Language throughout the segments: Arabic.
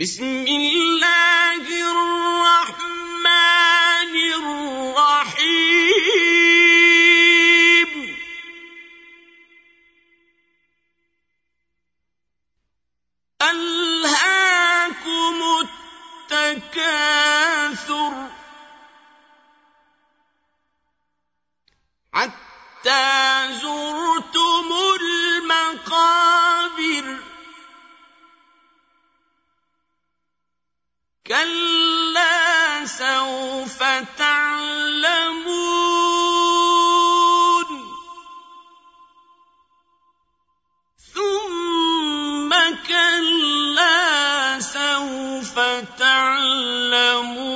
بسم الله الرحمن الرحيم. ألهاكم التكاثر. كلا سوف تعلمون ثم كلا سوف تعلمون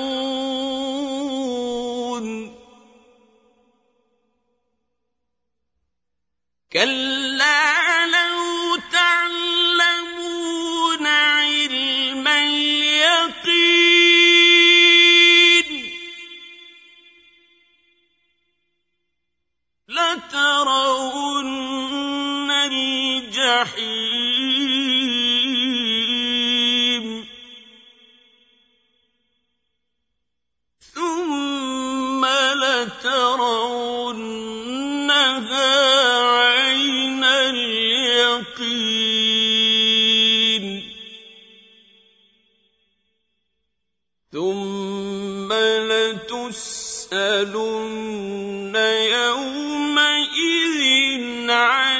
كلا لترون الجحيم. ثم لترونها عين اليقين. ثم يسألن يومئذ عن